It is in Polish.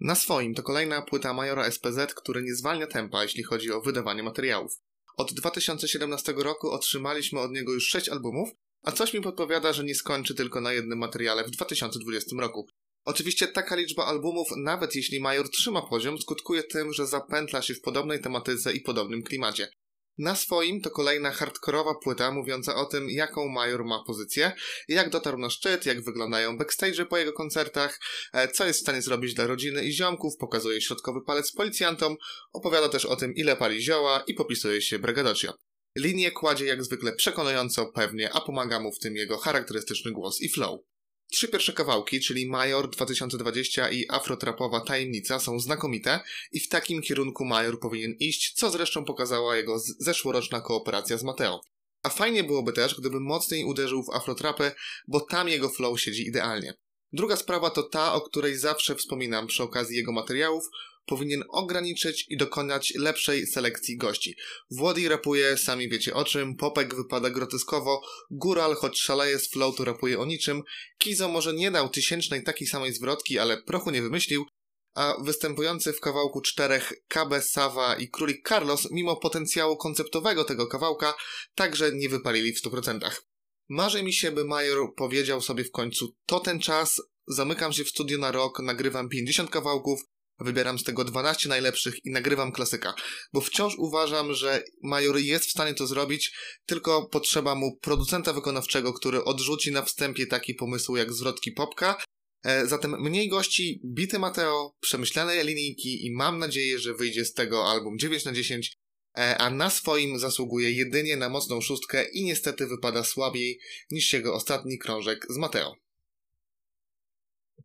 Na swoim to kolejna płyta Majora SPZ, który nie zwalnia tempa, jeśli chodzi o wydawanie materiałów. Od 2017 roku otrzymaliśmy od niego już 6 albumów, a coś mi podpowiada, że nie skończy tylko na jednym materiale w 2020 roku. Oczywiście taka liczba albumów, nawet jeśli Major trzyma poziom, skutkuje tym, że zapętla się w podobnej tematyce i podobnym klimacie. Na swoim to kolejna hardkorowa płyta mówiąca o tym, jaką Major ma pozycję, jak dotarł na szczyt, jak wyglądają backstage po jego koncertach, e, co jest w stanie zrobić dla rodziny i ziomków, pokazuje środkowy palec policjantom, opowiada też o tym, ile pali zioła i popisuje się Bregadocio. Linię kładzie jak zwykle przekonująco, pewnie, a pomaga mu w tym jego charakterystyczny głos i flow. Trzy pierwsze kawałki, czyli Major 2020 i Afrotrapowa Tajemnica są znakomite i w takim kierunku Major powinien iść, co zresztą pokazała jego zeszłoroczna kooperacja z Mateo. A fajnie byłoby też, gdyby mocniej uderzył w afrotrapy, bo tam jego flow siedzi idealnie. Druga sprawa to ta, o której zawsze wspominam przy okazji jego materiałów, powinien ograniczyć i dokonać lepszej selekcji gości. Włody rapuje, sami wiecie o czym, Popek wypada groteskowo, Góral, choć szaleje z flow, to rapuje o niczym, Kizo może nie dał tysięcznej takiej samej zwrotki, ale prochu nie wymyślił, a występujący w kawałku czterech Kabe, Sawa i Królik Carlos, mimo potencjału konceptowego tego kawałka, także nie wypalili w 100%. Marzy mi się, by Major powiedział sobie w końcu, to ten czas, zamykam się w studio na rok, nagrywam 50 kawałków, Wybieram z tego 12 najlepszych i nagrywam klasyka, bo wciąż uważam, że Major jest w stanie to zrobić, tylko potrzeba mu producenta wykonawczego, który odrzuci na wstępie taki pomysł jak zwrotki popka. E, zatem mniej gości, bity Mateo, przemyślane linijki i mam nadzieję, że wyjdzie z tego album 9 na 10, e, a na swoim zasługuje jedynie na mocną szóstkę i niestety wypada słabiej niż jego ostatni krążek z Mateo.